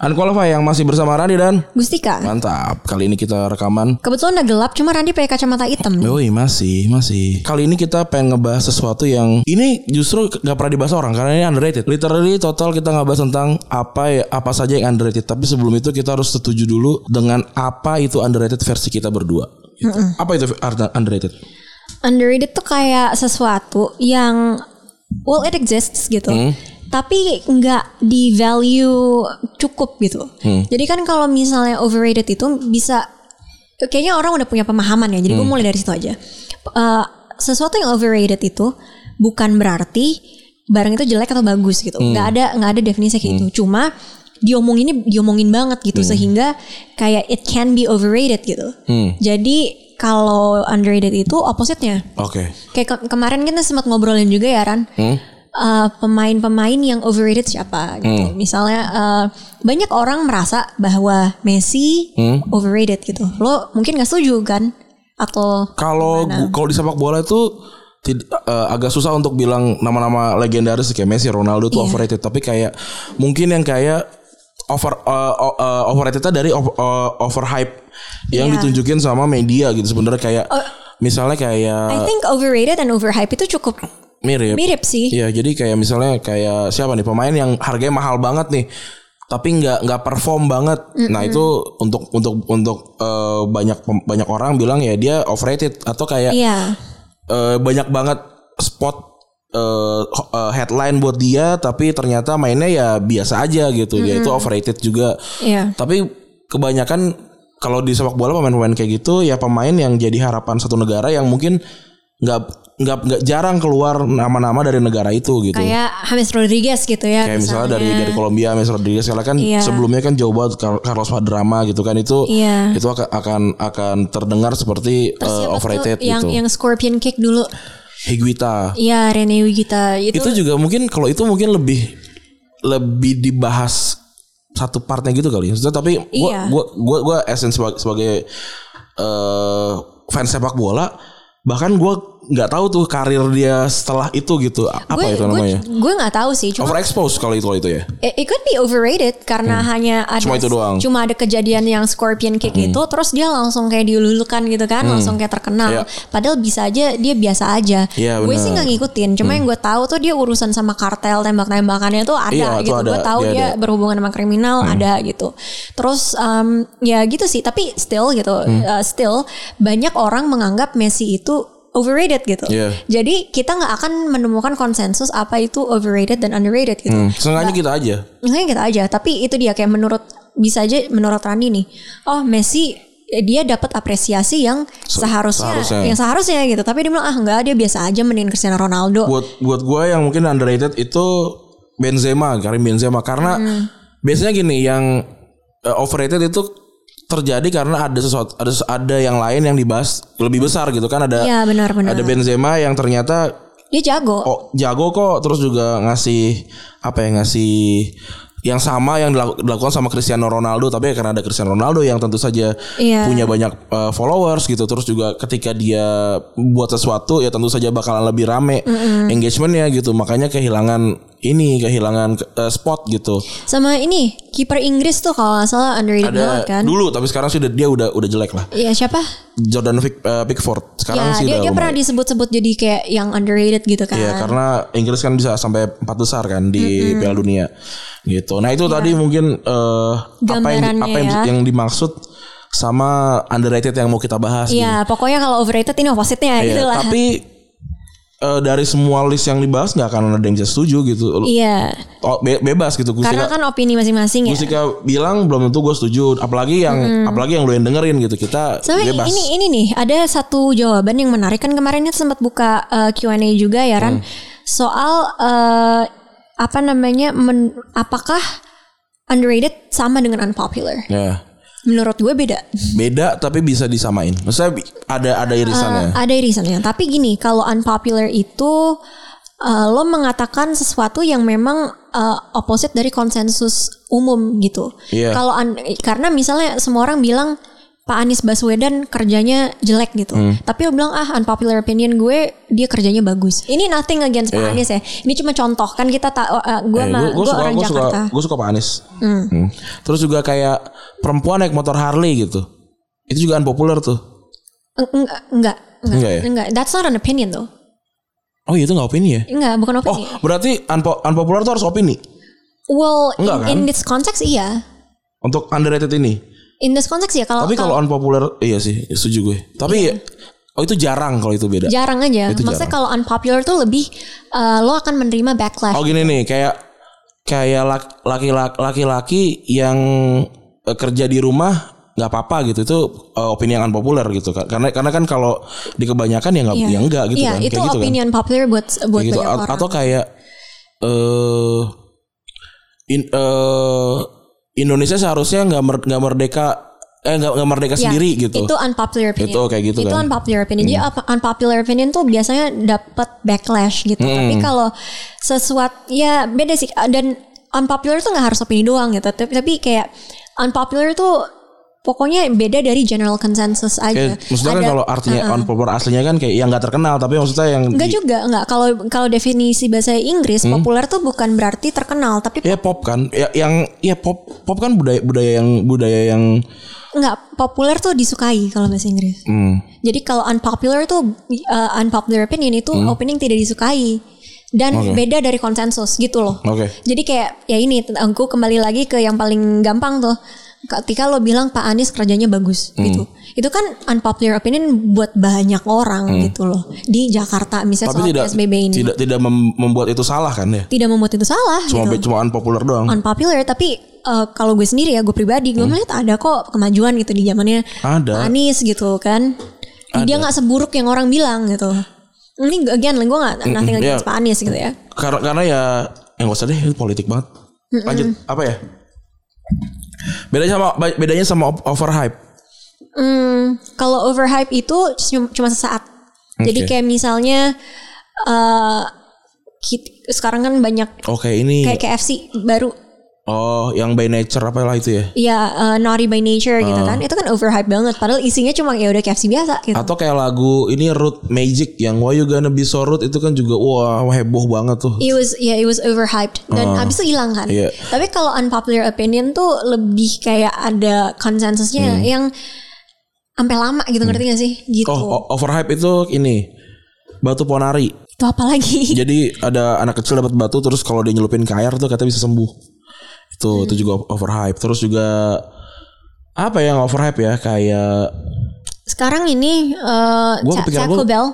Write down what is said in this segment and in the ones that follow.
Unqualified yang masih bersama Randi dan Gustika. Mantap. Kali ini kita rekaman. Kebetulan udah gelap, cuma Randi pakai kacamata hitam nih. Yoi masih masih. Kali ini kita pengen ngebahas sesuatu yang ini justru gak pernah dibahas orang karena ini underrated. Literally total kita nggak bahas tentang apa ya apa saja yang underrated. Tapi sebelum itu kita harus setuju dulu dengan apa itu underrated versi kita berdua. Gitu. Apa itu underrated? Underrated tuh kayak sesuatu yang well it exists gitu. Hmm. Tapi nggak di value cukup gitu. Hmm. Jadi kan kalau misalnya overrated itu bisa kayaknya orang udah punya pemahaman ya. Jadi gue Hmm. mulai dari situ aja. Eh, sesuatu yang overrated itu bukan berarti barang itu jelek atau bagus gitu. Hmm. Nggak ada nggak ada definisi kayak gitu. Cuma diomonginnya diomongin banget gitu sehingga kayak it can be overrated gitu. Hmm. Jadi kalau underrated itu opposite-nya. Oke. Kayak ke- kemarin kita sempat ngobrolin juga ya Ran. Hmm. Eh, pemain-pemain yang overrated siapa gitu. Misalnya eh, banyak orang merasa bahwa Messi Hmm. overrated gitu. Lo mungkin gak setuju kan? Atau Kalau kalau di sepak bola itu tid- eh, agak susah untuk bilang nama-nama legendaris kayak Messi, Ronaldo itu overrated. Tapi kayak mungkin yang kayak over uh, uh, uh, overratednya dari over, uh, overhype yang Iya. ditunjukin sama media gitu sebenarnya kayak misalnya I kayak think overrated and overhype itu cukup mirip. mirip sih. Iya, jadi kayak misalnya kayak siapa nih pemain yang harganya mahal banget nih tapi nggak nggak perform banget. Nah itu untuk untuk untuk eh, banyak banyak orang bilang ya dia overrated atau kayak Iya. eh, banyak banget spot eh, ho- eh, headline buat dia tapi ternyata mainnya ya biasa aja gitu ya itu overrated juga Iya. tapi kebanyakan kalau di sepak bola pemain-pemain kayak gitu ya pemain yang jadi harapan satu negara yang mungkin nggak nggak nggak jarang keluar nama-nama dari negara itu gitu Kayak James Rodriguez gitu ya. kayak misalnya dari dari Kolombia James Rodriguez karena kan Iya. sebelumnya kan jauh banget Car- Carlos Valderrama gitu kan itu Iya. itu akan akan akan terdengar seperti Terus eh, overrated yang gitu yang scorpion kick dulu. Higuita Iya, Rene Wigita itu. itu juga mungkin kalau itu mungkin lebih lebih dibahas satu partnya gitu kali. Maksudnya, tapi gua Iya. gua gua gua essence sebagai, sebagai eh, fans sepak bola bahkan gua nggak tahu tuh karir dia setelah itu gitu. Apa gue, itu namanya? Gue gak tahu sih, cuma Overexposed kalau itu kalau itu ya. It, it could be overrated karena hanya ada Hmm. Cuma itu doang. Hmm. cuma ada kejadian yang scorpion kick itu terus dia langsung kayak diululukan gitu kan, langsung kayak terkenal. Iya. Padahal bisa aja dia biasa aja. Iya, gue sih nggak ngikutin, cuma yang gue tahu tuh dia urusan sama kartel tembak-tembakannya tuh ada itu gitu. ada, Gue tahu dia dia, ada. Hmm. berhubungan sama kriminal ada gitu. Terus um, ya gitu sih, tapi still gitu, Hmm. uh, still banyak orang menganggap Messi itu overrated gitu. Iya. Jadi kita nggak akan menemukan konsensus apa itu overrated dan underrated gitu. Hmm, sengaja kita aja. Makanya kita aja, tapi itu dia kayak menurut bisa aja menurut Randi nih. Oh, Messi eh, dia dapat apresiasi yang seharusnya, seharusnya. yang seharusnya gitu. Tapi dia bilang ah enggak dia biasa aja mending Cristiano Ronaldo. buat buat gue yang mungkin underrated itu Benzema Karim Benzema karena Hmm. biasanya gini yang uh, overrated itu terjadi karena ada sesuatu ada ada yang lain yang dibahas lebih besar gitu kan ada Iya, benar-benar. ada Benzema yang ternyata Dia jago. oh jago kok terus juga ngasih apa ya ngasih yang sama yang dilaku- dilakukan sama Cristiano Ronaldo tapi karena ada Cristiano Ronaldo yang tentu saja Iya. punya banyak uh, followers gitu terus juga ketika dia buat sesuatu ya tentu saja bakalan lebih rame engagementnya gitu makanya kehilangan ini kehilangan uh, spot gitu Sama ini kiper Inggris tuh kalau nggak salah underrated banget ada kan. dulu tapi sekarang sudah dia udah udah jelek lah Iya siapa? Jordan Vic, uh, Pickford sekarang Ya sih dia, udah dia pernah disebut-sebut jadi kayak yang underrated gitu kan. Iya karena Inggris kan bisa sampai empat besar kan di Piala Dunia gitu. Nah itu tadi mungkin eh, apa yang apa yang, ya. yang dimaksud sama underrated yang mau kita bahas. gitu. Iya, pokoknya kalau overrated ini opposite-nya Iya, gitu lah. Tapi eh, dari semua list yang dibahas nggak akan ada yang bisa setuju gitu. Iya. Oh, be- bebas gitu. Karena Gustika, kan opini masing-masing ya. Gustika bilang belum tentu gue setuju. Apalagi yang apalagi yang lu yang dengerin gitu. Kita Sama bebas. ini ini nih ada satu jawaban yang menarik kan kemarin kita sempat buka uh, Q&A juga ya Hmm. Ran soal uh, apa namanya men- apakah underrated sama dengan unpopular? Ya. Menurut gue beda. Beda tapi bisa disamain. Maksudnya ada ada irisannya. Ada irisannya. Tapi gini kalau unpopular itu uh, lo mengatakan sesuatu yang memang uh, opposite dari konsensus umum gitu. Iya. Kalau karena misalnya semua orang bilang Pak Anies Baswedan kerjanya jelek gitu. Hmm. Tapi lo bilang ah unpopular opinion gue dia kerjanya bagus. Ini nothing against Pak Anies ya. Ini cuma contoh kan kita tak uh, gue Eh, mah gue suka orang suka Jakarta. gue suka Pak Anies. Hmm. Terus juga kayak perempuan naik motor Harley gitu. Itu juga unpopular tuh. Eng- Enggak, enggak, enggak, Enggak ya? enggak. That's not an opinion though. Oh iya itu nggak opini ya? Enggak, bukan Oh opini. berarti unpo unpopular tuh harus opini well, in, enggak kan? in this context iya. untuk underrated ini. In this context ya kalau Tapi kalau unpopular iya sih setuju gue. Tapi oh itu jarang kalau itu beda. jarang aja. Itu Maksudnya jarang. kalau unpopular tuh lebih uh, lo akan menerima backlash. Oh gini nih kayak kayak lak- laki-laki laki-laki yang eh, kerja di rumah nggak apa-apa gitu itu eh, opini yang unpopular gitu kan karena karena kan kalau di kebanyakan ya nggak Iya. ya enggak gitu Iya, kan itu kayak gitu kan. opinion popular buat buat Kayak gitu orang. atau kayak eh in, eh, Indonesia seharusnya nggak mer- nggak merdeka eh nggak nggak merdeka Ya, sendiri gitu Itu unpopular opinion. Itu kayak gitu Itu kan. unpopular opinion. Jadi apa- unpopular opinion tuh biasanya dapat backlash gitu. Tapi kalau sesuatu ya beda sih dan unpopular tuh nggak harus opini doang gitu. Tapi, tapi kayak unpopular tuh pokoknya beda dari general consensus aja. Kayak, maksudnya kan Ada- kalau artinya unpopular aslinya kan kayak yang nggak terkenal tapi maksudnya yang Enggak di- juga, enggak. Kalau kalau definisi bahasa Inggris populer tuh bukan berarti terkenal, tapi ya pop kan ya yang ya pop pop kan budaya budaya yang budaya yang enggak populer tuh disukai kalau bahasa Inggris. hmm, Jadi kalau unpopular tuh uh, unpopular opinion itu opinion yang tidak disukai dan Oke. beda dari konsensus gitu loh. oke Jadi kayak ya ini aku kembali lagi ke yang paling gampang tuh. Ketika lo bilang Pak Anies kerjanya bagus Hmm. gitu. Itu kan unpopular opinion buat banyak orang gitu loh. Di Jakarta misalnya Hmm. tapi soal tidak PSBB ini. tidak tidak mem- membuat itu salah kan ya Tidak membuat itu salah cuma gitu. cuma unpopular doang unpopular tapi uh, kalau gue sendiri ya gue pribadi gue melihat ada kok kemajuan gitu di zamannya Hmm. Ada. Pak Anies gitu kan dia nggak seburuk yang orang bilang gitu ini again gue nggak nothing iya. against Pak Anies gitu ya karena karena ya yang gak usah deh itu politik banget lanjut apa ya bedanya sama bedanya sama overhype. Hmm, kalau overhype itu cuma, sesaat. Jadi Oke. kayak misalnya uh, sekarang kan banyak oke ini kayak KFC baru oh yang by nature apa lah itu ya ya uh, naughty by nature Ah. gitu kan itu kan overhype banget padahal isinya cuma ya udah KFC biasa gitu atau kayak lagu ini Root Magic yang Why You Gonna Be So Rude itu kan juga wah heboh banget tuh It was yeah, it was overhyped dan habis itu hilang kan. Iya. Tapi kalau unpopular opinion tuh lebih kayak ada konsensusnya yang sampai lama gitu ngerti gak sih? Gitu. oh overhype itu ini batu ponari Itu apa lagi? jadi ada anak kecil dapat batu terus kalau dia nyelupin ke air tuh katanya bisa sembuh itu itu juga overhype terus juga apa yang overhype ya kayak Sekarang ini uh, Gua Taco Bell.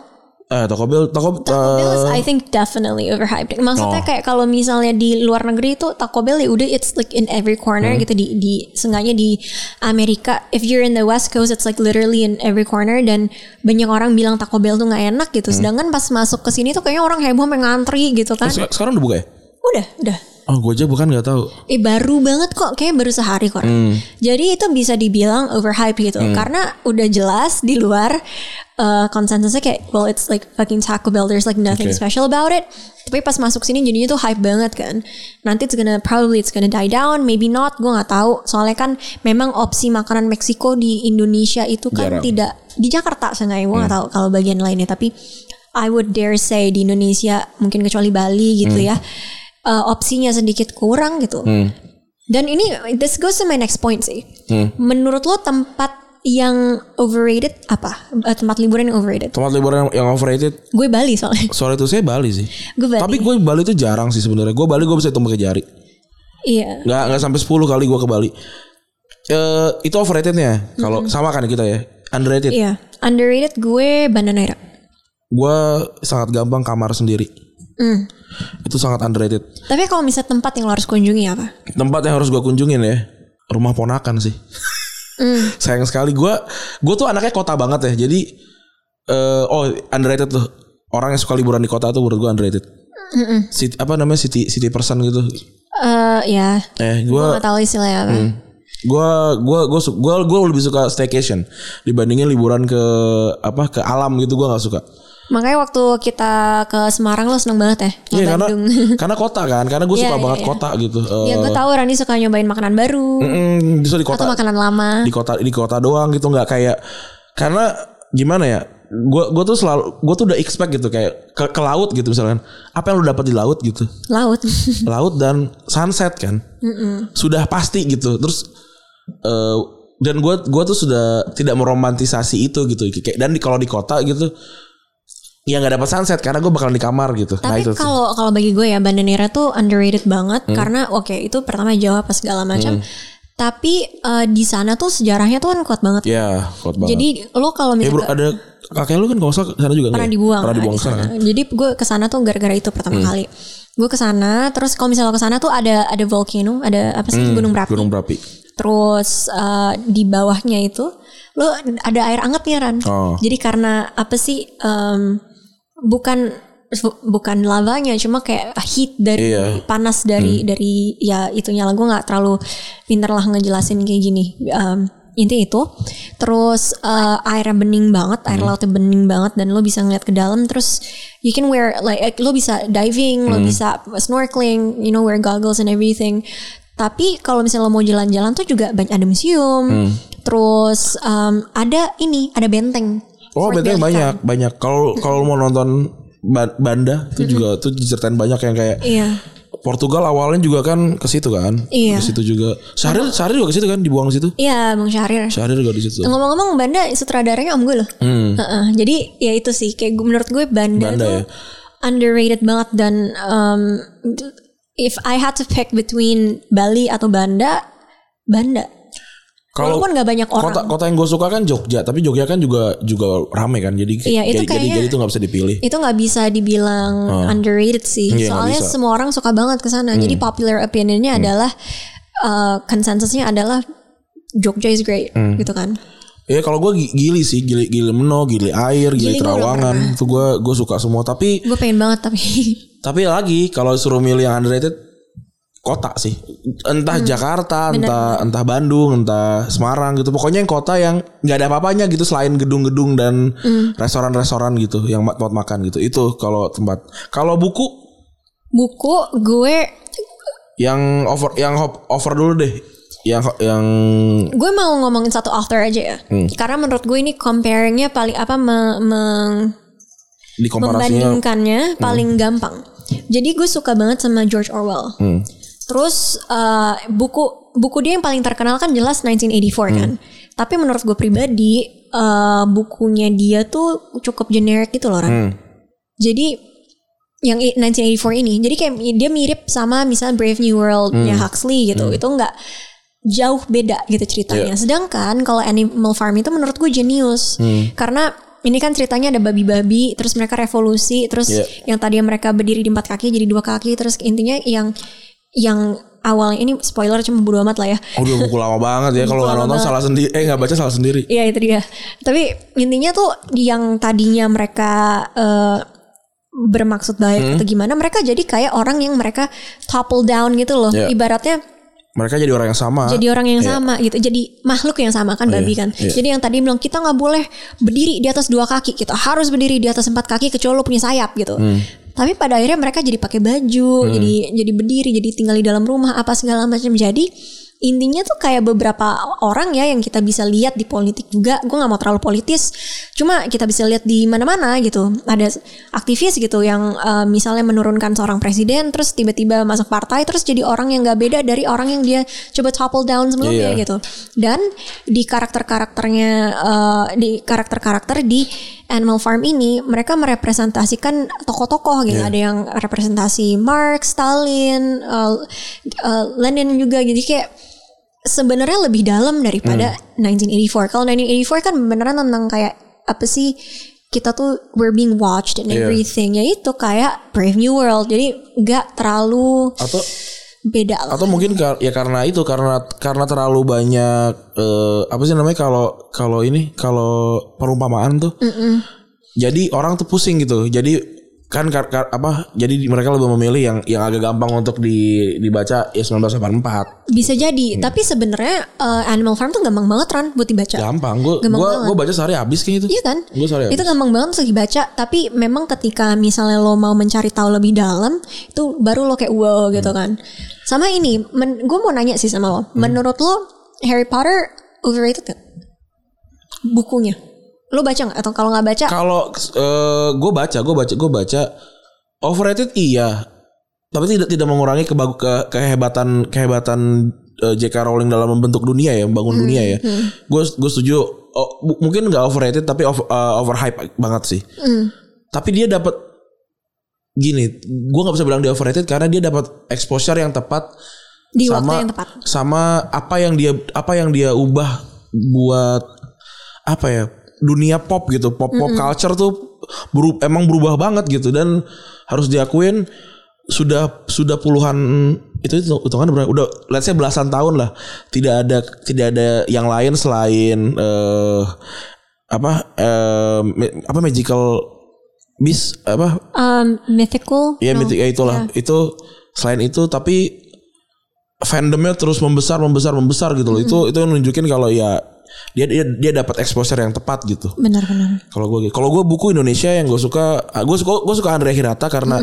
eh Taco Bell Taco, Taco Bell is eh, I think definitely overhyped. Maksudnya Oh. kayak kalau misalnya di luar negeri itu Taco Bell ya udah it's like in every corner Hmm. gitu di di seenggaknya di Amerika. If you're in the West Coast it's like literally in every corner dan banyak orang bilang Taco Bell tuh nggak enak Hmm. gitu. Sedangkan pas masuk ke sini tuh kayaknya orang heboh sampai ngantri gitu kan. se- sekarang udah buka ya Udah, udah. Oh gue aja bukan nggak tahu Eh baru banget kok, kayak baru sehari kok. Hmm. Jadi itu bisa dibilang overhype gitu, karena udah jelas di luar uh, konsensusnya kayak, well it's like fucking Taco Bell, there's like nothing Oke. special about it. Tapi pas masuk sini jadinya tuh hype banget kan. Nanti it's gonna probably it's gonna die down, maybe not, gue nggak tahu. Soalnya kan memang opsi makanan Meksiko di Indonesia itu kan Jarang. tidak di Jakarta seenggaknya gue nggak tahu kalau bagian lainnya, tapi I would dare say di Indonesia mungkin kecuali Bali gitu ya. Uh, opsinya sedikit kurang gitu. Dan ini this goes to my next point sih. Menurut lo tempat yang overrated apa? Eh, tempat liburan yang overrated? tempat liburan yang, overrated Gue Bali soalnya. soal itu saya Bali sih Gue Bali. tapi gue Bali tuh jarang sih sebenarnya gue Bali gue bisa hitung pakai jari Iya. nggak nggak sampai 10 kali gue ke Bali eh itu overratednya kalau sama kan kita ya underrated Iya. Underrated gue Banda Naira. gue sangat gampang kamar sendiri Hmm. itu sangat underrated Tapi kalau misalnya tempat yang lo harus kunjungi apa? tempat yang harus gue kunjungin ya rumah ponakan sih Hmm. sayang sekali gue gue tuh anaknya kota banget ya jadi eh oh underrated tuh orang yang suka liburan di kota tuh menurut gue underrated City, apa namanya city city person gitu Eh ya. eh Gue gue gak tahu istilahnya apa. gue gue gue gue gue lebih suka staycation dibandingin liburan ke apa ke alam gitu gue nggak suka Makanya waktu kita ke Semarang lo seneng banget ya Iya karena Bandung. karena kota kan, karena gue Iya, suka iya, banget iya. kota gitu. ya gue tahu Rani suka nyobain makanan baru Mm, justru di kota atau makanan lama. di kota di kota doang gitu nggak kayak karena gimana ya gue gue tuh selalu gue tuh udah expect gitu kayak ke, ke laut gitu misalkan apa yang lu dapat di laut gitu Laut. laut dan sunset kan sudah pasti gitu terus eh, dan gue gua tuh sudah tidak meromantisasi itu gitu kayak dan di kalau di kota gitu ya nggak dapat sunset karena gue bakalan di kamar gitu nah Tapi tuh. kalau kalau bagi gue ya Banda Neira tuh underrated banget Hmm. karena oke itu pertama Jawa apa segala macam. Tapi eh, di sana tuh sejarahnya tuh kan kuat banget. ya kuat banget Jadi lo kalau ya bro misalnya ada kakek lu kan kalau salah sana juga pernah ya? dibuang, pernah dibuang di sana sana. kan? Jadi gue ke sana tuh gara-gara itu pertama kali. Gue ke sana, terus kalau misalnya lo ke sana tuh ada ada volcano, ada apa sih gunung berapi. Hmm, gunung berapi Terus eh, di bawahnya itu lo ada air angetnya Ran. Oh. Jadi karena apa sih em, bukan bukan lavanya cuma kayak heat dari Iya. panas dari dari ya itunya lah. Gue nggak terlalu pinter lah ngejelasin kayak gini. Em, inti itu. Terus eh, airnya bening banget air lautnya bening banget dan lo bisa ngeliat ke dalam. Terus you can wear like eh, lo bisa diving lo bisa snorkeling you know wear goggles and everything. Tapi kalau misalnya lo mau jalan-jalan tuh juga banyak ada museum. Terus em, ada ini ada benteng Oh, benteng banyak, banyak. Kalau kalau mau nonton Ba- Banda itu juga tuh diceritain banyak yang kayak iya Portugal awalnya juga kan ke situ kan. Iya. Ke situ juga. Syahrir Syahrir juga ke situ kan dibuang ke situ. iya bang Syahrir Syahrir juga di situ. ngomong-ngomong Banda sutradaranya om gue loh Hmm. Heeh, jadi ya itu sih kayak menurut gue Banda, Banda tuh ya. underrated banget dan um, if I had to pick between Bali atau Banda, Banda. Kalau Walaupun nggak banyak orang. kota kota yang gue suka kan Jogja, tapi Jogja kan juga juga rame kan. Jadi Iya, itu jadi, jadi kayaknya- jadi itu nggak bisa dipilih. Itu nggak bisa dibilang underrated sih. Iya, Soalnya. Hmm. semua orang suka banget ke sana. Jadi popular opinionnya adalah uh, konsensusnya adalah Jogja is great Hmm. gitu kan. Ya kalau gue gili sih, gili gili Meno, gili air, gili, Gili Terawangan, itu gue gue suka semua. Tapi Gue pengen banget tapi Tapi lagi kalau suruh milih yang underrated kota sih. Entah Jakarta, entah entah Bandung, entah Semarang gitu. Pokoknya yang kota yang nggak ada apa-apanya gitu selain gedung-gedung dan restoran-restoran gitu yang tempat makan gitu. Itu kalau tempat. Kalau buku buku gue yang over yang hop- over dulu deh. Yang yang gue mau ngomongin satu author aja ya. Hmm. Karena menurut gue ini comparingnya paling apa me- meng- komparasinya membandingkannya paling gampang. Jadi gue suka banget sama George Orwell. Hmm. Terus eh, buku buku dia yang paling terkenal kan jelas 1984 kan. Tapi menurut gue pribadi eh, bukunya dia tuh cukup generic gitu loh Ran. Hmm. Jadi yang i- 1984 ini, jadi kayak dia mirip sama misalnya Brave New World-nya Huxley gitu. Itu nggak jauh beda gitu ceritanya. Sedangkan kalau Animal Farm itu menurut gue jenius. Karena ini kan ceritanya ada babi-babi, terus mereka revolusi, terus Iya. yang tadinya mereka berdiri di empat kaki jadi dua kaki, terus intinya yang yang awalnya ini spoiler cuma bodo amat lah ya. Oh, udah buku lama banget ya kalau nggak nonton banget. salah sendiri eh nggak baca salah sendiri. Iya itu dia. Tapi intinya tuh yang tadinya mereka eh, bermaksud baik Hmm. atau gimana, mereka jadi kayak orang yang mereka topple down gitu loh. Iya. Ibaratnya Mereka jadi orang yang sama. jadi orang yang Iya. sama gitu. Jadi makhluk yang sama kan babi kan. iya. Jadi yang tadi bilang kita nggak boleh berdiri di atas dua kaki, kita harus berdiri di atas empat kaki kecuali lo punya sayap gitu. Hmm. Tapi pada akhirnya mereka jadi pakai baju, jadi jadi berdiri, jadi tinggal di dalam rumah apa segala macam. Jadi intinya tuh kayak beberapa orang ya yang kita bisa lihat di politik juga. Gue nggak mau terlalu politis, cuma kita bisa lihat di mana-mana gitu. Ada aktivis gitu yang eh, misalnya menurunkan seorang presiden, terus tiba-tiba masuk partai, terus jadi orang yang nggak beda dari orang yang dia coba topple down sebelumnya Iya. gitu. Dan di karakter-karakternya, eh, di karakter-karakter di Animal Farm ini, mereka merepresentasikan tokoh-tokoh gitu. Iya. Ada yang representasi Marx, Stalin, eh, eh, Lenin juga. Jadi kayak sebenarnya lebih dalam daripada Hmm. 1984. Kalau 1984 kan beneran tentang kayak apa sih kita tuh we're being watched and Iya. everything. Ya itu kayak Brave New World. Jadi nggak terlalu Atau beda lah. atau mungkin kar- ya karena itu karena karena terlalu banyak eh, apa sih namanya kalau kalau ini kalau perumpamaan tuh. Jadi orang tuh pusing gitu. Jadi kan kar- kar- apa jadi mereka lebih memilih yang yang agak gampang untuk di dibaca ya 1984 Bisa jadi, tapi sebenarnya eh, Animal Farm tuh gampang banget Ran buat dibaca. gampang gue gue baca sehari habis kayak itu. Iya kan? gue sehari Itu gampang banget untuk dibaca, tapi memang ketika misalnya lo mau mencari tahu lebih dalam, itu baru lo kayak wow gitu kan. Sama ini, gue mau nanya sih sama lo, menurut lo Harry Potter overrated gak? Bukunya, lo baca nggak? Atau kalau nggak baca, kalau gue baca gue baca gue baca overrated iya tapi tidak tidak mengurangi kebagu ke kehebatan kehebatan eh, J.K. Rowling dalam membentuk dunia ya membangun dunia ya gue gue setuju Oh, mungkin nggak overrated tapi over, eh, overhype banget sih tapi dia dapat gini gue nggak bisa bilang dia overrated karena dia dapat exposure yang tepat di waktu sama yang tepat. sama apa yang dia apa yang dia ubah buat apa ya dunia pop gitu. Pop pop culture tuh beru- emang berubah banget gitu. Dan harus diakuin sudah sudah puluhan itu itu hitungan berapa? Udah let's say belasan tahun lah. Tidak ada tidak ada yang lain selain eh apa ma- apa magical beast apa? Um, mythical, Ya, no. mythic- ya itulah. Itu selain itu tapi fandomnya terus membesar membesar membesar gitu loh. Itu itu nunjukin kalau ya dia dia dia dapat exposure yang tepat gitu. benar-benar. Kalau gue kalau gue buku Indonesia yang gue suka, gue suka gue suka Andrea Hirata karena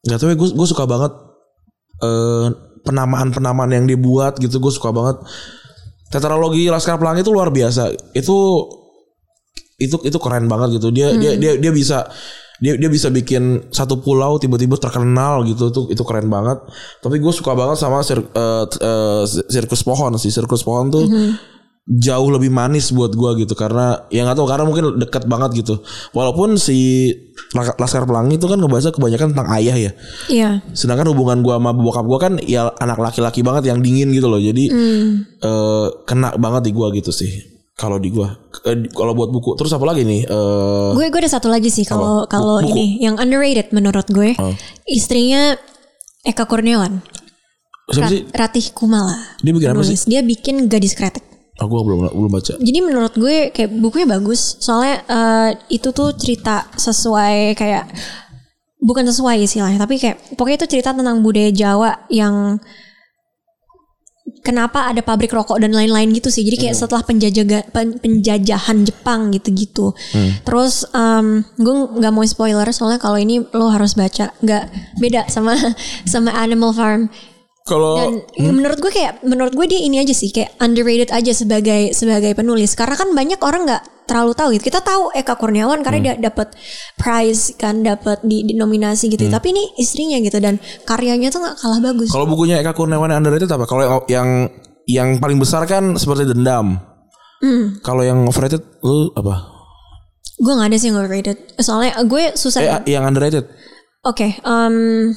nggak tahu ya gue gue suka banget eh, penamaan-penamaan yang dia buat gitu. Gue suka banget tetralogi Laskar Pelangi itu luar biasa. Itu itu itu keren banget gitu. Dia dia dia dia bisa dia dia bisa bikin satu pulau tiba-tiba terkenal gitu itu itu keren banget. Tapi gue suka banget sama sir, eh, eh, sirkus pohon sih. Sirkus pohon tuh jauh lebih manis buat gua gitu karena ya nggak tahu karena mungkin deket banget gitu. Walaupun si Laskar Pelangi itu kan ngebahas kebanyakan tentang ayah ya. Iya. Sedangkan hubungan gua sama bokap gua kan ya anak laki-laki banget yang dingin gitu loh. Jadi eh, kena banget di gua gitu sih. Kalau di gua di- kalau buat buku terus apa lagi nih? Eh Gue gue ada satu lagi sih kalau kalau ini yang underrated menurut gue. Oh. Istrinya Eka Kurniawan, siapa Rat- sih? Ratih Kumala. Dia bikin apa sih? Dia bikin Gadis Kretek. Aku belum belum baca. Jadi menurut gue kayak bukunya bagus. Soalnya eh, itu tuh cerita sesuai kayak bukan sesuai istilahnya, tapi kayak pokoknya itu cerita tentang budaya Jawa yang kenapa ada pabrik rokok dan lain-lain gitu sih. Jadi kayak setelah penjajahan penjajahan Jepang gitu-gitu. Terus em, gue nggak mau spoiler soalnya kalau ini lo harus baca. Nggak beda sama sama Animal Farm. Kalau Dan ya menurut gue kayak menurut gue dia ini aja sih kayak underrated aja sebagai sebagai penulis karena kan banyak orang nggak terlalu tahu gitu. Kita tahu Eka Kurniawan karena dia dapat prize kan dapat di, di nominasi gitu. Tapi ini istrinya gitu dan karyanya tuh nggak kalah bagus. kalau bukunya Eka Kurniawan yang underrated apa? Kalau yang yang paling besar kan seperti Dendam. Hmm. Kalau yang overrated lu apa? Gue nggak ada sih yang overrated. Soalnya gue susah. Eh yang underrated. Oke, um,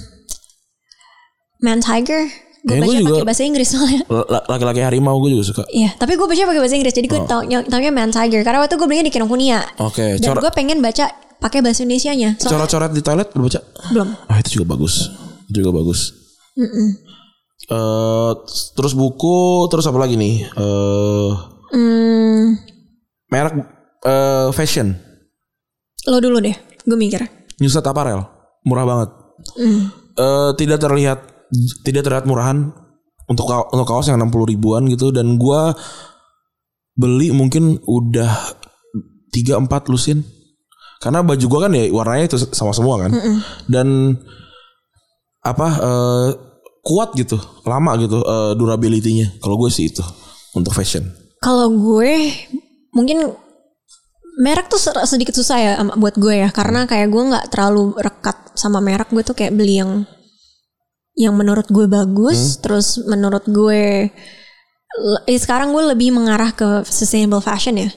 Man Tiger. Gue baca juga- pakai bahasa Inggris soalnya. Laki-laki harimau gue juga suka. Iya, tapi gue baca pakai bahasa Inggris. Jadi gue Oh. tau taunya Man Tiger karena waktu gue belinya di Kinokuniya. Oke, Dan cor- gue pengen baca pakai bahasa Indonesianya. Soalnya coret-coret di toilet lu baca? belum. Ah itu juga bagus. Itu juga bagus. Eh, terus buku, terus apa lagi nih? Eh Hmm, merek eh, fashion, lo dulu deh. Gue mikir. Newset Apparel, murah banget. Hmm. Eh, tidak terlihat tidak terlihat murahan untuk untuk kaos yang 60 ribuan gitu dan gua beli mungkin udah 3 4 lusin. Karena baju gua kan ya warnanya itu sama semua kan. Dan apa eh, kuat gitu, lama gitu eh, durability-nya. Kalau gue sih itu untuk fashion. Kalau gue mungkin merek tuh sedikit susah ya buat gue ya karena kayak gue nggak terlalu rekat sama merek gue tuh kayak beli yang yang menurut gue bagus terus menurut gue eh, sekarang gue lebih mengarah ke sustainable fashion ya.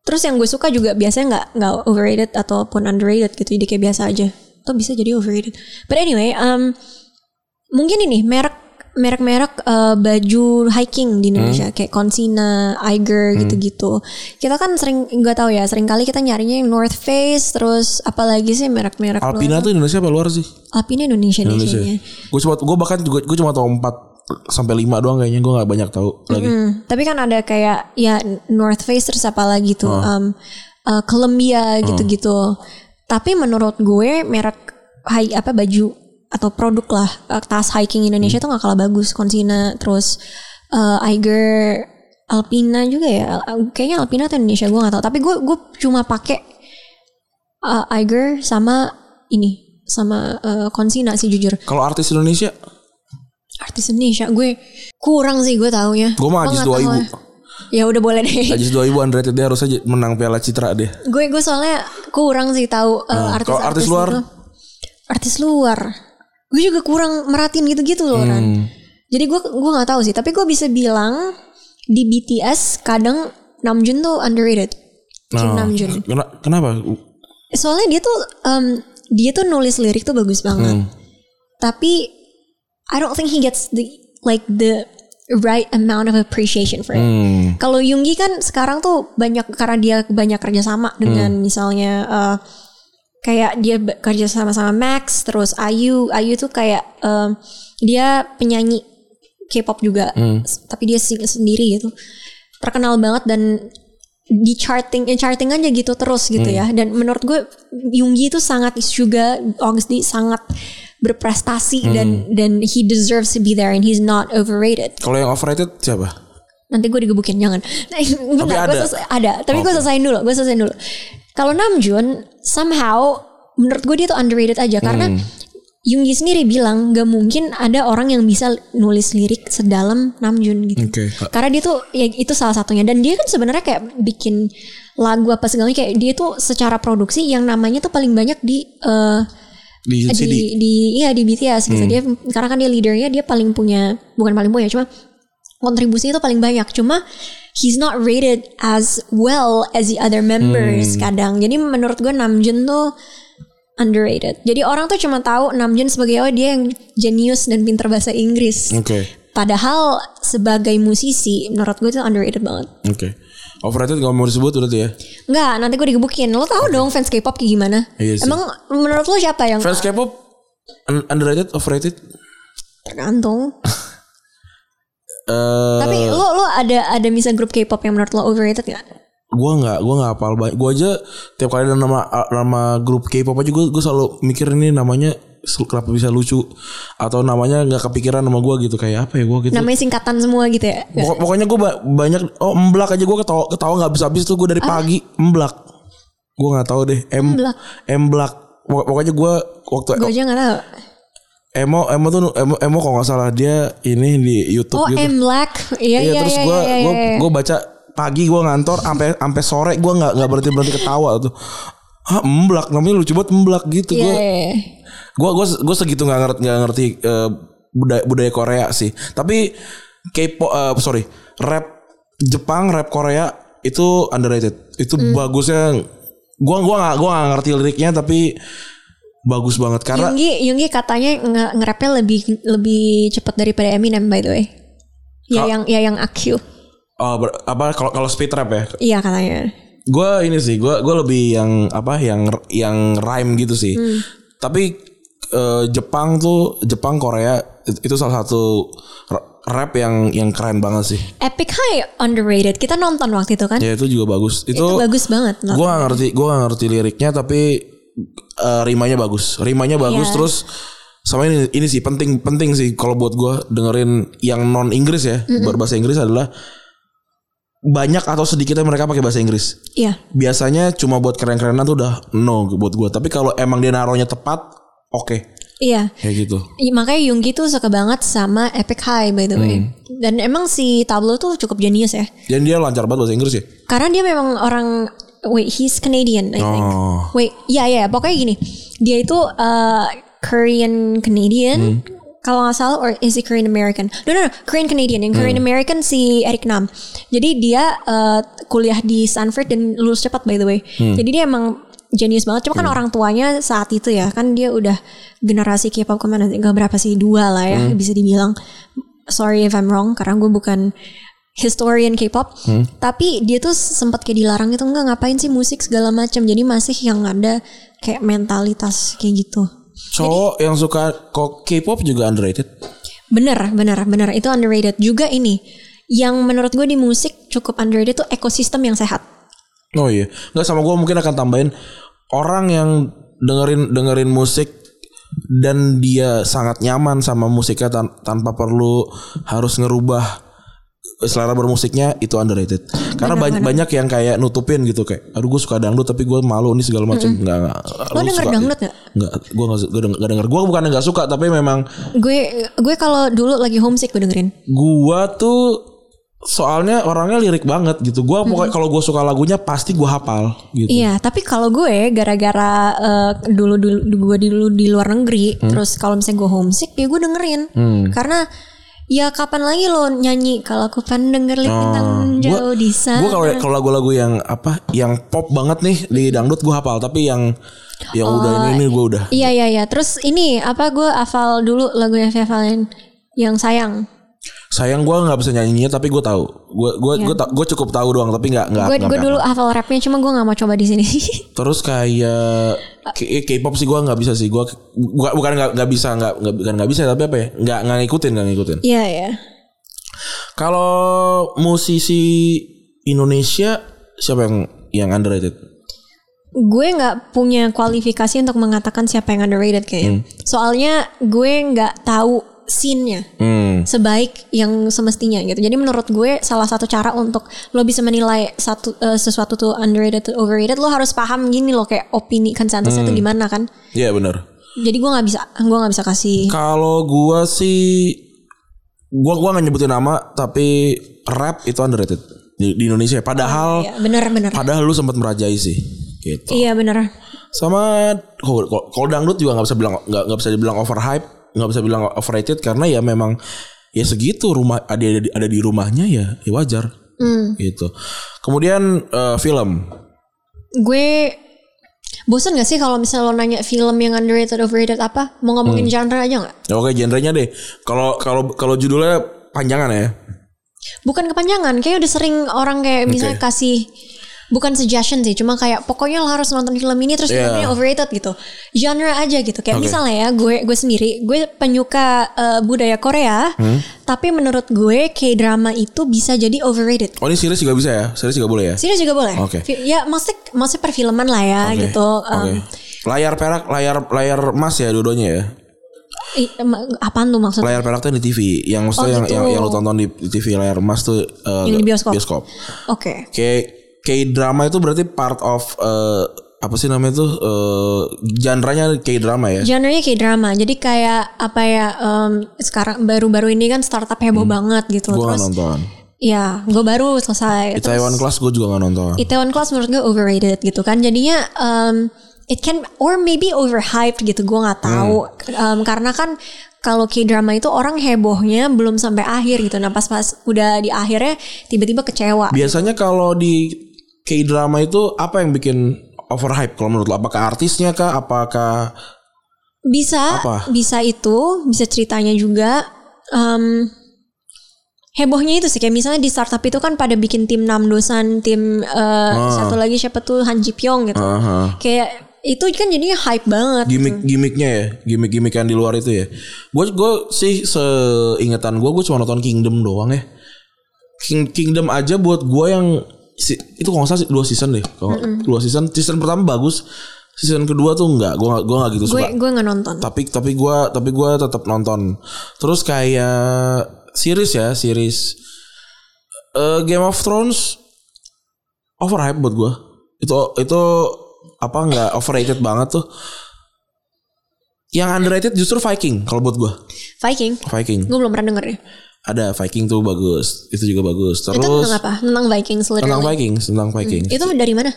Terus yang gue suka juga biasanya nggak nggak overrated ataupun underrated gitu jadi kayak biasa aja. Atau bisa jadi overrated. But anyway um, mungkin ini merek merek-merek eh, baju hiking di Indonesia kayak Consina, Eiger gitu-gitu. Kita kan sering nggak tahu ya, sering kali kita nyarinya yang North Face, terus apalagi sih merek-merek Alpina luar. tuh Indonesia apa luar sih? Alpina Indonesia, Indonesia. Gue cuma gue bahkan juga gue cuma tahu 4 sampai 5 doang kayaknya gue nggak banyak tahu lagi. Hmm, tapi kan ada kayak ya North Face terus apa lagi tuh, Oh. um, uh, Columbia gitu-gitu. Tapi menurut gue merek high apa baju atau produk lah eh, tas hiking Indonesia tuh nggak kalah bagus. Consina terus eh, Eiger Alpina juga ya. Al- Kayaknya Alpina atau Indonesia gue nggak tahu. Tapi gue gue cuma pakai eh, Eiger sama ini sama Consina sih jujur. Kalau artis Indonesia, Artis Indonesia gue kurang sih gue taunya. Gue mah Ajis tahu 2000. ya? Ya udah boleh deh. Ajis 2000 underrated dia harus aja menang Piala Citra deh. gue gue soalnya kurang sih tahu uh, Hmm, artis kalau artis luar? itu. artis luar gue juga kurang merhatiin gitu-gitu loh Hmm. Ran jadi gue gue nggak tahu sih tapi gue bisa bilang di BTS kadang Namjoon tuh underrated Kim Nah, Namjoon kena- kenapa? soalnya dia tuh um, dia tuh nulis lirik tuh bagus banget Hmm. tapi I don't think he gets the like the right amount of appreciation for it Hmm. kalau Yunggi kan sekarang tuh banyak karena dia banyak kerjasama dengan misalnya eh, kayak dia kerja sama sama Max terus Ayu Ayu tuh kayak em, dia penyanyi K-pop juga S- tapi dia sing sendiri gitu. Terkenal banget dan di charting eh, charting aja gitu terus gitu ya. Dan menurut gue Yunggi itu sangat juga honestly sangat berprestasi dan dan he deserves to be there and he's not overrated. Kalau yang overrated siapa? nanti gue digebukin jangan. Nah, bentar, gue ada? selesai- ada. Tapi gue Oke. selesaiin dulu gue selesaiin dulu kalau Namjoon somehow menurut gue dia tuh underrated aja karena Hmm. Yoongi sendiri bilang gak mungkin ada orang yang bisa nulis lirik sedalam Namjoon gitu Oke. karena dia tuh ya itu salah satunya dan dia kan sebenarnya kayak bikin lagu apa segalanya kayak dia tuh secara produksi yang namanya tuh paling banyak di eh, Di di CD. di iya di BTS gitu dia karena kan dia leadernya dia paling punya bukan paling punya cuma kontribusinya itu paling banyak cuma he's not rated as well as the other members kadang jadi menurut gue Namjoon tuh underrated jadi orang tuh cuma tahu Namjoon sebagai oh dia yang jenius dan pinter bahasa Inggris Oke. padahal sebagai musisi menurut gue itu underrated banget Oke. Overrated gak mau disebut udah tuh ya. Enggak, nanti gue digebukin. Lo tau dong fans K-pop kayak gimana? Iya sih. Emang menurut lo siapa yang Fans K-pop un- underrated, overrated? tergantung? Eh, Tapi lo lo ada ada misal grup K-pop yang menurut lo overrated gak? gua nggak gua nggak hafal banyak. Gua aja tiap kali ada nama nama grup K-pop aja gua gua selalu mikir ini namanya kenapa bisa lucu atau namanya nggak kepikiran sama gua gitu kayak apa ya gua gitu. Namanya singkatan semua gitu ya? Pokok- pokoknya gue banyak oh emblak aja gue ketawa ketawa nggak habis habis tuh gue dari pagi emblak gue nggak tahu deh em Emblak. emblak Pok- pokoknya gue waktu Gue aja gak tau. Emo emo tuh emo emo kalau nggak salah dia ini di YouTube Oh gitu M Black. Iya iya iya terus iya. gue iya, gue iya. gue baca pagi gue ngantor sampai sampai sore gue nggak nggak berhenti berhenti ketawa tuh ah emblak namanya lucu banget emblak gitu Iya gue iya, iya. gue gue gue segitu nggak ngerti nggak ngerti eh, budaya budaya Korea sih tapi K-pop eh, sorry rap Jepang rap Korea itu underrated itu Hmm. bagusnya gue gua nggak gua nggak ngerti liriknya tapi bagus banget karena Yunggi Yunggi katanya nge nge-rapnya lebih lebih cepat daripada Eminem by the way. Ya yang ya yang AQ. oh, ber- apa kalau kalau speed rap ya Iya katanya. gue ini sih gue gue lebih yang apa yang yang rhyme gitu sih Hmm. tapi eh, Jepang tuh Jepang Korea it- itu salah satu ra- rap yang yang keren banget sih Epic High underrated. Kita nonton waktu itu kan? ya itu juga bagus itu, Itu bagus banget. gue gak ngerti gue gak ngerti liriknya tapi eh, rimanya bagus rimanya bagus Iya. terus sama ini ini sih penting penting sih kalau buat gue dengerin yang non Inggris ya berbahasa Inggris adalah banyak atau sedikitnya mereka pakai bahasa Inggris Iya. biasanya cuma buat keren-kerenan tuh udah no buat gue tapi kalau emang dia naruhnya tepat oke Iya. kayak gitu Iya, makanya Yunggi tuh suka banget sama Epic High by the way. Hmm. Dan emang si Tablo tuh cukup jenius ya. dan dia lancar banget bahasa Inggris ya Karena dia memang orang wait, he's Canadian I think. Oh. Wait, iya iya, pokoknya gini. Dia itu uh, Korean Canadian. Hmm. Kalau nggak salah, or is he Korean American? No, no, no, Korean Canadian. Yang Hmm. Korean American si Eric Nam. Jadi dia uh, kuliah di Stanford dan lulus cepat by the way. Hmm. Jadi dia emang jenius banget. Cuma kan orang tuanya saat itu ya, kan dia udah generasi K-pop ke mana? Gak berapa sih dua lah ya, Hmm. bisa dibilang. Sorry if I'm wrong, karena gue bukan historian K-pop. Hmm. Tapi dia tuh sempat kayak dilarang itu enggak ngapain sih musik segala macam. Jadi masih yang ada kayak mentalitas kayak gitu. cowok yang suka kok K-pop juga underrated Bener, bener, bener. Itu underrated. Juga ini, yang menurut gue di musik cukup underrated tuh ekosistem yang sehat. Oh iya, nggak sama gue mungkin akan tambahin orang yang dengerin dengerin musik dan dia sangat nyaman sama musiknya tan- tanpa perlu harus ngerubah selera bermusiknya itu underrated. Karena banyak banyak yang kayak nutupin gitu kayak aduh gue suka dangdut tapi gue malu nih segala macam. Enggak enggak. Lo denger suka- dangdut gak? Enggak, gue enggak gue denger, denger. Gue bukan enggak suka tapi memang Gue gue kalau dulu lagi homesick gue dengerin. gua tuh soalnya orangnya lirik banget gitu. Gua pokoknya kalau gue suka lagunya pasti gua hafal gitu. Iya, tapi kalau gue gara-gara eh, dulu dulu gue dulu di luar negeri, terus kalau misalnya gue homesick ya gue dengerin. Karena ya kapan lagi lo nyanyi kalau aku pengen denger lip bintang jauh di sana. Gue kalau kalau lagu-lagu yang apa, yang pop banget nih di dangdut gue hafal, tapi yang yang udah ini ini gue udah. Iya iya iya. Terus ini apa gue hafal dulu lagunya Valen yang sayang. Sayang gue nggak bisa nyanyinya, tapi gue tahu. Gue gue gue gue cukup tahu doang, tapi nggak nggak. Gue dulu hafal rapnya cuma gue nggak mau coba di sini. Terus kayak K- K-pop sih gue nggak bisa sih. Gue bukan bukan nggak nggak bisa nggak nggak bukan nggak bisa tapi apa ya? Nggak nggak ngikutin nggak ngikutin. Iya iya. Kalau musisi Indonesia siapa yang yang underrated? Gue nggak punya kualifikasi untuk mengatakan siapa yang underrated kayaknya. Soalnya gue nggak tahu scene-nya Hmm. sebaik yang semestinya gitu. Jadi menurut gue salah satu cara untuk lo bisa menilai satu eh, sesuatu tuh underrated atau overrated lo harus paham gini loh kayak opini konsensusnya tuh gimana kan. Iya benar. Jadi gue nggak bisa gue nggak bisa kasih Kalau gua sih gua gua nggak nyebutin nama tapi rap itu underrated di, di Indonesia. Padahal ya bener bener. padahal lu sempat merajai sih gitu. Iya bener. Sama kalau dangdut juga nggak bisa bilang nggak bisa dibilang overhype, nggak bisa bilang overrated karena ya memang ya segitu rumah ada ada di, ada di rumahnya ya ya wajar. Gitu. Kemudian eh, film. Gue bosan gak sih kalau misalnya lo nanya film yang underrated overrated apa? Mau ngomongin genre aja nggak? Ya, Oke, genrenya deh. Kalau kalau kalau judulnya panjangan ya. Bukan kepanjangan, kayak udah sering orang kayak misalnya Oke. kasih bukan suggestion sih, cuma kayak pokoknya lo harus nonton film ini terus Iya. filmnya overrated gitu. Genre aja gitu. Kayak Oke. misalnya ya, gue gue sendiri, gue penyuka eh, budaya Korea, Hmm? tapi menurut gue K-drama itu bisa jadi overrated. Oh ini series juga bisa ya? Series juga boleh ya? Serius juga boleh. Oke. Fi- Ya maksudnya maksudnya perfilman lah ya Oke, gitu. Oke. Um, Layar perak, layar layar emas ya dua-duanya ya. apaan tuh maksudnya? Layar perak tuh di TV, yang maksudnya Oh, yang, gitu. yang yang lu tonton di, di TV layar emas tuh eh, Yang di bioskop. Bioskop. Oke. Kayak drama itu berarti part of eh, apa sih namanya tuh eh genre-nya kayak drama ya? Genre-nya kayak drama. Jadi kayak apa ya em, sekarang baru-baru ini kan startup heboh banget gitu. Gue gak Terus nonton. ya gue baru selesai. Taiwan Class gue juga gak nonton. Itaewon Class menurut gue overrated gitu kan. Jadinya em, it can or maybe overhyped gitu. Gue nggak tahu. Em, karena kan kalau K-drama itu orang hebohnya belum sampai akhir gitu. Nah pas-pas udah di akhirnya tiba-tiba kecewa. Biasanya kalau di K-drama itu apa yang bikin overhype kalau menurut lo? Apakah artisnya kah? Apakah Bisa, Apa? bisa itu, bisa ceritanya juga. Em, hebohnya itu sih kayak misalnya di startup itu kan pada bikin tim Namdosan, tim eh, satu lagi siapa tuh Han Ji Pyong gitu. Aha. Kayak itu kan jadinya hype banget. gimmick-gimmicknya ya, gimmick-gimmick yang di luar itu ya. Gue gue sih seingetan gue gue cuma nonton Kingdom doang ya. King, Kingdom aja buat gue yang si- itu kalau nggak salah dua season deh. Kalau dua season, season pertama bagus, season kedua tuh enggak. Gue gue nggak gitu Gue suka. gue nggak nonton. Tapi tapi gue tapi gue tetap nonton. Terus kayak series ya series Eh, Game of Thrones overhype buat gue. Itu itu apa nggak overrated banget tuh. Yang underrated justru Viking kalau buat gue. Viking. Viking. Gue belum pernah denger ya. Ada Viking tuh bagus. Itu juga bagus. Itu Terus tentang apa? Tentang Viking tentang literally. Viking, tentang Viking. Itu dari mana?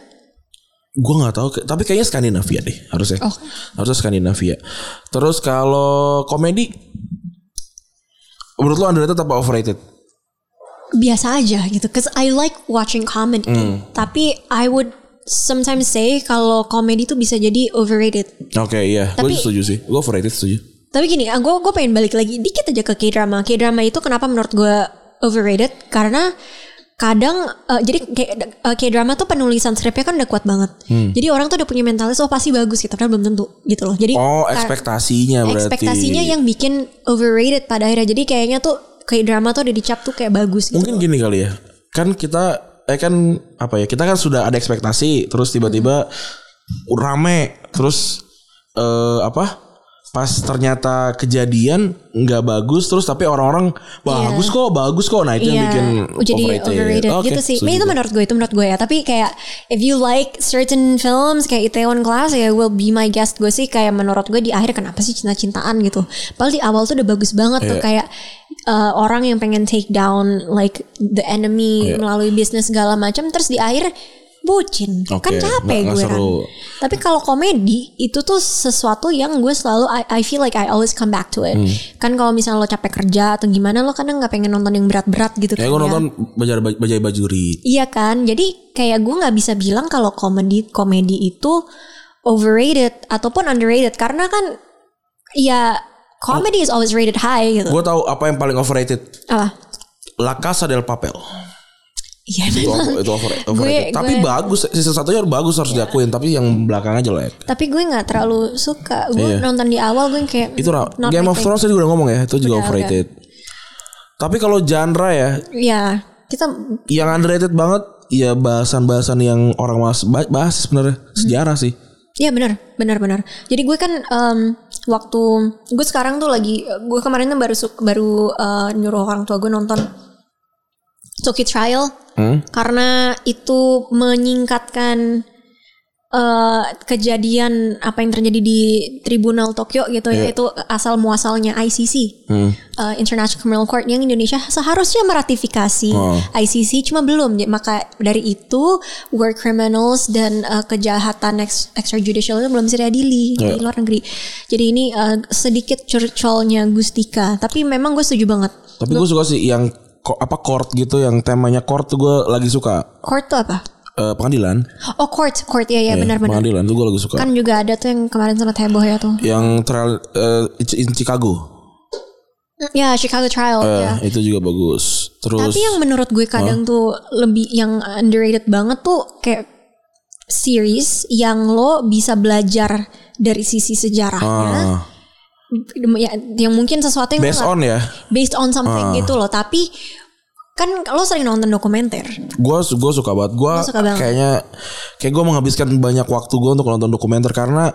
Gue nggak tahu, tapi kayaknya Skandinavia deh harusnya. Oh. Harusnya Skandinavia. Terus kalau komedi, menurut lo underrated apa overrated? Biasa aja gitu. Cause I like watching comedy. Hmm. Tapi I would sometimes say kalau komedi itu bisa jadi overrated. Oke iya, gue Tapi- setuju sih. Gue overrated setuju. Tapi gini, gue gue pengen balik lagi dikit aja ke K-drama. K-drama itu kenapa menurut gue overrated? Karena kadang eh, jadi eh, K-drama tuh penulisan skripnya kan udah kuat banget. Jadi orang tuh udah punya mentalis oh pasti bagus gitu, padahal belum tentu gitu loh. Jadi Oh ekspektasinya berarti. ekspektasinya yang bikin overrated pada akhirnya. Jadi kayaknya tuh K-drama tuh udah dicap tuh kayak bagus gitu. Mungkin gini kali ya. Kan kita eh kan apa ya? Kita kan sudah ada ekspektasi, terus tiba-tiba rame terus eh apa pas ternyata kejadian nggak bagus terus tapi orang-orang bagus kok bagus kok nah itu yang bikin Iya. jadi overrated, Oke, gitu sih. Nah, itu menurut gue itu menurut gue ya. Tapi kayak if you like certain films kayak Itaewon Class ya will be my guest gue sih kayak menurut gue di akhir kenapa sih cinta-cintaan gitu. Padahal di awal tuh udah bagus banget tuh Iya. kayak uh, orang yang pengen take down like the enemy Iya. melalui bisnis segala macam terus di akhir bucin Oke, kan capek nggak- nggak gue kan seru. tapi kalau komedi itu tuh sesuatu yang gue selalu I, I feel like I always come back to it Hmm. kan kalau misalnya lo capek kerja atau gimana lo kadang nggak pengen nonton yang berat-berat gitu kayak kan gue ya. nonton bajai bajai bajuri Iya kan, jadi kayak gue nggak bisa bilang kalau komedi komedi itu overrated ataupun underrated karena kan ya comedy is always rated high gitu. gue tahu apa yang paling overrated Apa? La Casa del Papel Iya itu, memang. over- itu over-. Gue- tapi gue- bagus season satunya bagus harus diakuin tapi yang belakangnya jelek Tapi gue nggak terlalu suka. Gue Iya. nonton di awal gue kayak itu Game of. Thrones tadi gue udah ngomong ya itu juga Udah, overrated tapi kalau genre ya Iya, kita yang underrated banget ya bahasan-bahasan yang orang mas ba- bahas sebenarnya sejarah sih Iya benar, benar benar. Jadi gue kan em, waktu gue sekarang tuh lagi gue kemarin tuh baru baru eh, nyuruh orang tua gue nonton Tokyo Trial Hmm? karena itu menyingkatkan eh, kejadian apa yang terjadi di Tribunal Tokyo gitu ya itu asal muasalnya ICC Hmm. eh, International Criminal Court yang Indonesia seharusnya meratifikasi Oh. ICC cuma belum Ya, maka dari itu war criminals dan eh, kejahatan ex- extrajudicial itu belum bisa diadili di Ya. luar negeri jadi ini eh, sedikit curcolnya Gustika tapi memang gue setuju banget tapi gue suka sih yang ko- apa court gitu yang temanya court tuh gue lagi suka. Court tuh apa? Eh, pengadilan. Oh court court. Ya ya benar-benar pengadilan tuh gue lagi suka. Kan juga ada tuh yang kemarin sempat heboh ya tuh. Yang trial eh, in Chicago. Ya Chicago Trial Eh, ya. itu juga bagus. Terus Tapi yang menurut gue kadang tuh lebih yang underrated banget tuh kayak series yang lo bisa belajar dari sisi sejarahnya. ah, Ya, yang mungkin sesuatu yang based on ya? based on something gitu loh. Tapi kan lo sering nonton dokumenter. gue gue suka banget. Gue kayaknya kayak gue menghabiskan banyak waktu gue untuk nonton dokumenter karena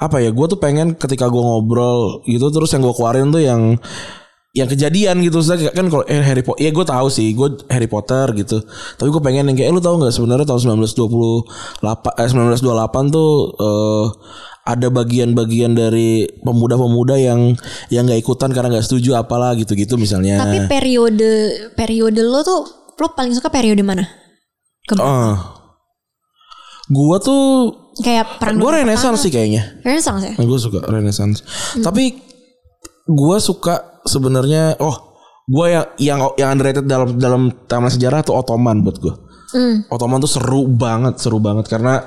apa ya gue tuh pengen ketika gue ngobrol gitu terus yang gue keluarin tuh yang yang kejadian gitu. Maksudnya kan kalau eh, Harry Potter ya gue tahu sih gue Harry Potter gitu. Tapi gue pengen yang kayak eh, lu tahu nggak sebenarnya tahun 1928 eh 1928 tuh eh, ada bagian-bagian dari pemuda-pemuda yang yang nggak ikutan karena nggak setuju apalah gitu-gitu misalnya Tapi periode periode lo tuh lo paling suka periode mana? Ah. Gua tuh kayak perang gua renaissance sih kayaknya. Renaissance ya? Gue suka renaissance. Tapi gua suka sebenarnya oh gua yang yang yang underrated dalam dalam taman sejarah tuh Ottoman buat gua. Hmm. Ottoman tuh seru banget, seru banget karena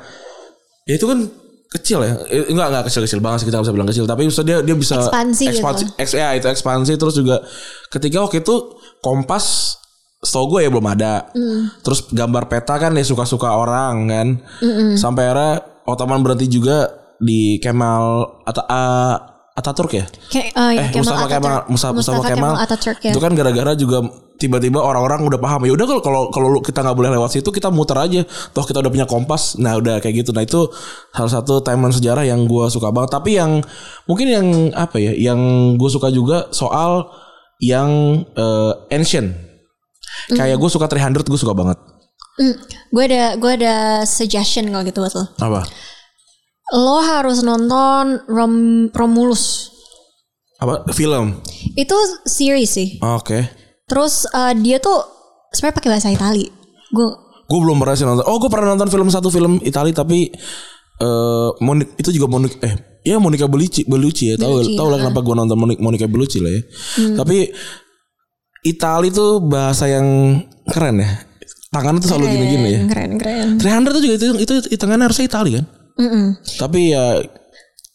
ya itu kan kecil ya. Eh, enggak enggak kecil-kecil banget sih kita bisa bilang kecil, tapi dia dia bisa Ekspansi gitu. ekspansi eks- ya itu ekspansi terus juga ketika waktu itu Kompas setahu gue ya belum ada. Hmm. Terus gambar peta kan ya suka-suka orang kan. Sampai akhirnya Ottoman berhenti juga di Kemal Ata, A- Ataturk ya. Kayak eh, Eh, Kemal Mustafa Kemal, Ataturk. Mustafa, Mustafa Kemal, Ataturk ya. itu kan gara-gara juga tiba-tiba orang-orang udah paham. Ya udah kalau kalau kalau kita nggak boleh lewat situ kita muter aja. Toh kita udah punya kompas. Nah udah kayak gitu. Nah itu salah satu timeline sejarah yang gue suka banget. Tapi yang mungkin yang apa ya yang gue suka juga soal yang eh, ancient. Kayak gue suka 300 gue suka banget. Hmm, gue ada gue ada suggestion kalau gitu buat lo. apa Lo harus nonton Rom, Romulus. apa film Itu series sih. oke Terus eh, dia tuh sebenarnya pakai bahasa Itali. Gue Gue belum pernah sih nonton. Oh, gue pernah nonton film satu film Itali tapi eh Moni- itu juga Monica eh ya Monica Bellucci Bellucci ya tahu tahu lah kenapa gue nonton Monica, Monica Bellucci lah ya. Tapi Itali tuh bahasa yang keren ya. Tangannya tuh selalu gini-gini ya. keren keren. 300 tuh juga itu itu, itu tangannya harusnya Itali kan. Mm-mm. Tapi ya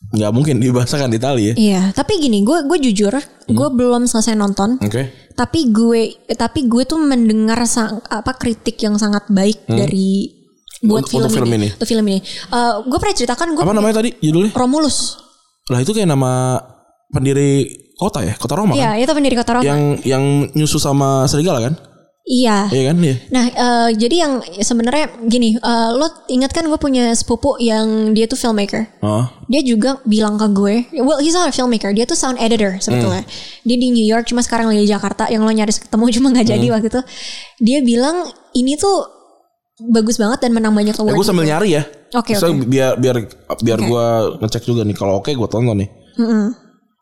nggak mungkin dibahasakan di Itali ya. Iya, tapi gini, gue gue jujur, gue belum selesai nonton. Oke. Tapi gue tapi gue tuh mendengar sang, apa kritik yang sangat baik dari buat Untuk- untuk film ini. Untuk film ini. Eh, gue pernah ceritakan gue Apa namanya tadi judulnya? Romulus. Lah itu kayak nama pendiri kota ya, kota Roma kan? Iya, itu pendiri kota Roma. Yang yang nyusu sama serigala kan? Iya. Iya kan ya? Nah, eh, jadi yang sebenarnya gini, eh, lo ingat kan gue punya sepupu yang dia tuh filmmaker. Oh. Dia juga bilang ke gue, well he's not a filmmaker, dia tuh sound editor sebetulnya. Dia di New York, cuma sekarang lagi di Jakarta. Yang lo nyaris ketemu cuma nggak jadi waktu itu. Dia bilang ini tuh bagus banget dan menang banyak Eh, award. gue sambil nyari ya. Oke, So, oke. biar biar biar Oke. gue ngecek juga nih. Kalau oke gue tonton nih.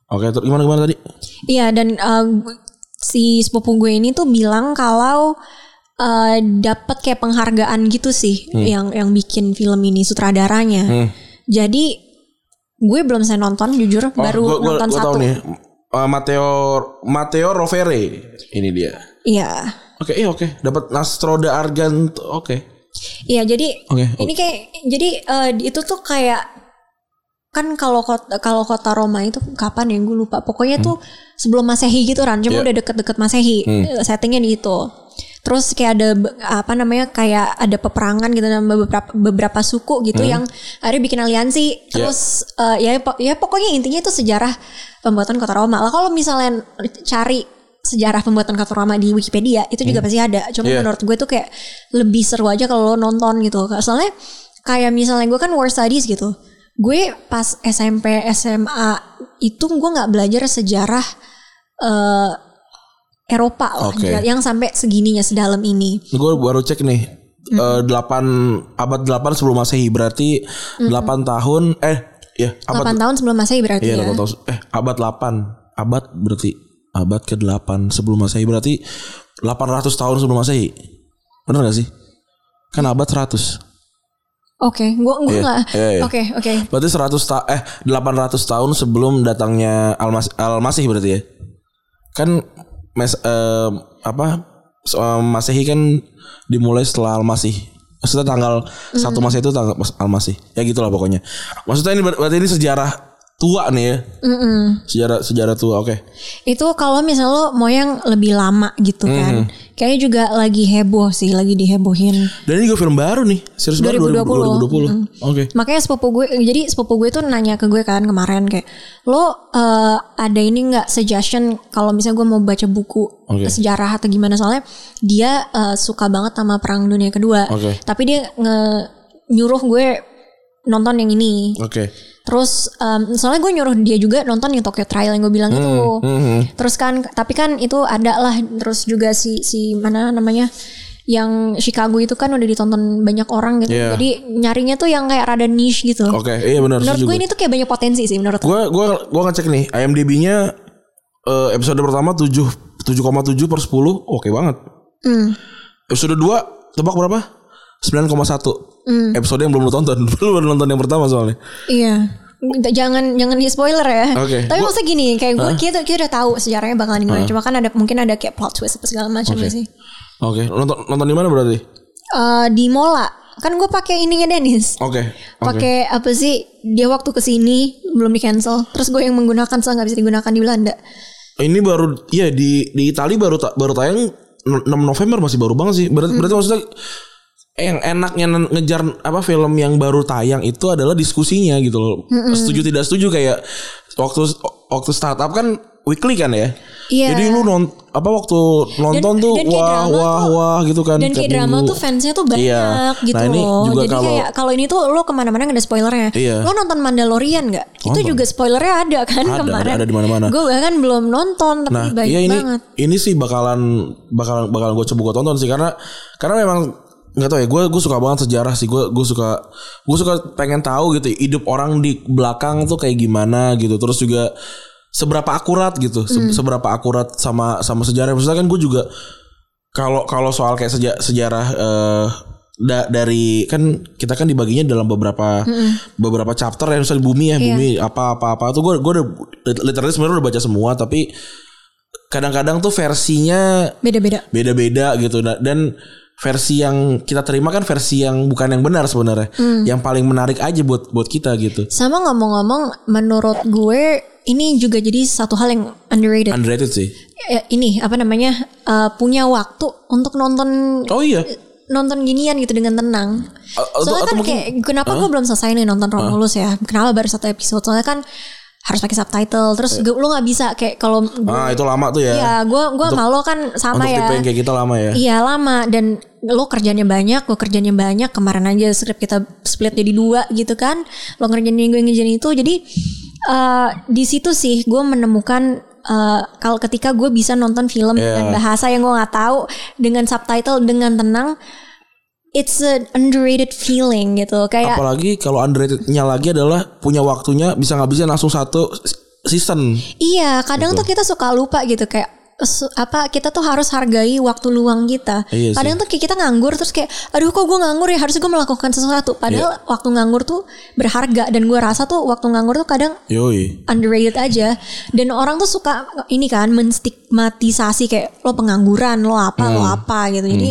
Oke, terus gimana gimana tadi? Iya dan uh, si sepupu gue ini tuh bilang kalau uh, dapat kayak penghargaan gitu sih yang yang bikin film ini sutradaranya. Jadi gue belum saya nonton jujur baru gua, gua, nonton gua satu. tahu nih. Eh, Matteo Matteo Rovere ini dia. Iya. Oke, iya oke. Dapat Nastroda Argento. Oke. Iya jadi Oke. ini kayak jadi uh, itu tuh kayak kan kalau kota kalau kota Roma itu kapan ya? Gue lupa. Pokoknya tuh sebelum masehi gitu kan cuma Iya. udah deket-deket masehi. Eh, settingnya di itu. Terus kayak ada apa namanya kayak ada peperangan gitu dan beberapa beberapa suku gitu yang akhirnya bikin aliansi. Terus eh, ya po- ya pokoknya intinya itu sejarah pembuatan kota Roma. Lah kalau misalnya cari sejarah pembuatan kota Roma di Wikipedia itu juga pasti ada. Cuma Iya. menurut gue tuh kayak lebih seru aja kalau lo nonton gitu. Soalnya kayak misalnya gue kan war studies gitu gue pas SMP SMA itu gue nggak belajar sejarah eh Eropa lah Oke. yang sampai segininya sedalam ini Gue baru cek nih. Eh, 8 abad 8 sebelum Masehi berarti 8 tahun eh ya abad 8 tahun sebelum masehi berarti Iya, ya 8 tahun. Eh, abad 8. Abad berarti abad ke-8 sebelum Masehi berarti 800 tahun sebelum Masehi. Benar gak sih? Kan abad 100. Oke gue gue Iya, nggak iya, iya. oke oke Berarti 100 ta eh 800 tahun sebelum datangnya Al-Mas Al-Masih berarti ya. Kan mes eh, apa? so- Masehi kan dimulai setelah Al-Masih. Maksudnya tanggal satu Masehi itu tanggal Al-Masih. Ya gitulah pokoknya. Maksudnya ini ber- berarti ini sejarah tua nih ya. Sejarah sejarah tua. Oke. itu kalau misalnya lo mau yang lebih lama gitu kan kayaknya juga lagi heboh sih lagi dihebohin Dan ini juga film baru nih. Serius baru 2020. 2020. Oke. Makanya sepupu gue, jadi sepupu gue tuh nanya ke gue kan kemarin kayak, lo eh, ada ini nggak suggestion kalau misalnya gue mau baca buku Oke. sejarah atau gimana soalnya dia eh, suka banget sama Perang Dunia Kedua, Oke. tapi dia nge nyuruh gue nonton yang ini. Oke. Terus em, soalnya gue nyuruh dia juga nonton yang Tokyo Trial yang gue bilang itu. Mhm. Terus kan tapi kan itu ada lah terus juga si si mana namanya yang Chicago itu kan udah ditonton banyak orang gitu. Iya. Jadi nyarinya tuh yang kayak rada niche gitu. Oke, iya benar Menurut gue gue. ini tuh kayak banyak potensi sih menurut gue. Gue gua ngecek nih IMDb-nya eh, episode pertama 7 7,7 per 10. Oke banget. Hmm. Episode 2 tebak berapa? 9,1. Hmm. Episode yang belum lu tonton. Lu baru nonton yang pertama soalnya. Iya. Jangan jangan di spoiler ya. Oke. Tapi Gua- maksudnya gini, kayak gue kita, kita udah tahu sejarahnya bakalan gimana. Cuma kan ada mungkin ada kayak plot twist apa segala macam Oke. sih. Oke, nonton nonton di mana berarti? Eh, di Mola kan gue pakai ininya Dennis. Oke. Oke. pakai apa sih dia waktu ke sini belum di cancel terus gue yang menggunakan soalnya nggak bisa digunakan di Belanda Ini baru iya di di Itali baru baru tayang 6 November masih baru banget sih. Berarti berarti maksudnya yang enaknya ngejar apa film yang baru tayang itu adalah diskusinya gitu loh. Setuju tidak setuju kayak waktu waktu startup kan weekly kan ya. Iya. Jadi lu non apa waktu nonton tuh dan wah wah tuh- wah gitu kan. dan kayak drama minggu. tuh fansnya tuh banyak Iya. gitu Nah, ini loh juga jadi kalau- kayak kalau ini tuh lo ke mana-mana ada spoilernya Iya. lo nonton Mandalorian nggak itu juga spoilernya ada kan Ada, kemarin ada- ada di mana-mana. gue bahkan belum nonton tapi Nah, banyak iya ini banget ini sih bakalan bakalan bakalan gue coba gue tonton sih karena karena memang nggak tahu ya gue gue suka banget sejarah sih. Gue gue suka gue suka pengen tahu gitu hidup orang di belakang tuh kayak gimana gitu. Terus juga seberapa akurat gitu se- seberapa akurat sama sama sejarah. Maksudnya kan gue juga kalau kalau soal kayak seja- sejarah eh, da- dari kan kita kan dibaginya dalam beberapa beberapa chapter ya misalnya bumi ya bumi apa apa apa. Tuh gue gue udah literally sebenarnya udah baca semua tapi kadang-kadang tuh versinya beda-beda. beda-beda gitu. Dan versi yang kita terima kan versi yang bukan yang benar sebenarnya. Yang paling menarik aja buat buat kita gitu. Sama ngomong-ngomong menurut gue ini juga jadi satu hal yang underrated. Underrated sih. Ya, ini apa namanya eh, punya waktu untuk nonton oh iya. nonton ginian gitu dengan tenang. Atau- Soalnya atau kan mungkin- kayak kenapa gue belum selesai nih nonton Romulus ya? Kenapa baru satu episode? Soalnya kan harus pakai subtitle terus gue- lu nggak bisa kayak kalau Ah itu lama tuh ya. ya gue gue malu kan sama Untuk ya tipe yang kayak kita lama ya. Iya lama dan lo kerjanya banyak, gue kerjanya banyak. Kemarin aja skrip kita split jadi dua gitu kan. Lo ngerjain gue ngerjain itu. Jadi eh, di situ sih gue menemukan eh, kalau ketika gue bisa nonton film Iya. dengan bahasa yang gue nggak tahu dengan subtitle dengan tenang, it's an underrated feeling gitu. Kayak Apalagi kalau underrated-nya lagi adalah punya waktunya bisa nggak bisa langsung satu season. Iya, kadang tuh kita suka lupa gitu kayak apa kita tuh harus hargai waktu luang kita. Iya. Kadang tuh kayak kita nganggur terus kayak aduh kok gue nganggur ya harusnya gue melakukan sesuatu. Padahal Iya. waktu nganggur tuh berharga dan gue rasa tuh waktu nganggur tuh kadang Yoi. underrated aja dan orang tuh suka ini kan menstigmatisasi kayak lo pengangguran, lo apa, lo Hmm. apa gitu. Jadi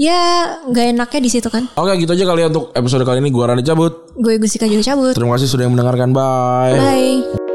ya nggak enaknya di situ kan. Oke gitu aja kali ya untuk episode kali ini gua Rani cabut. Gue Gusika juga cabut. Terima kasih sudah mendengarkan. Bye. Bye.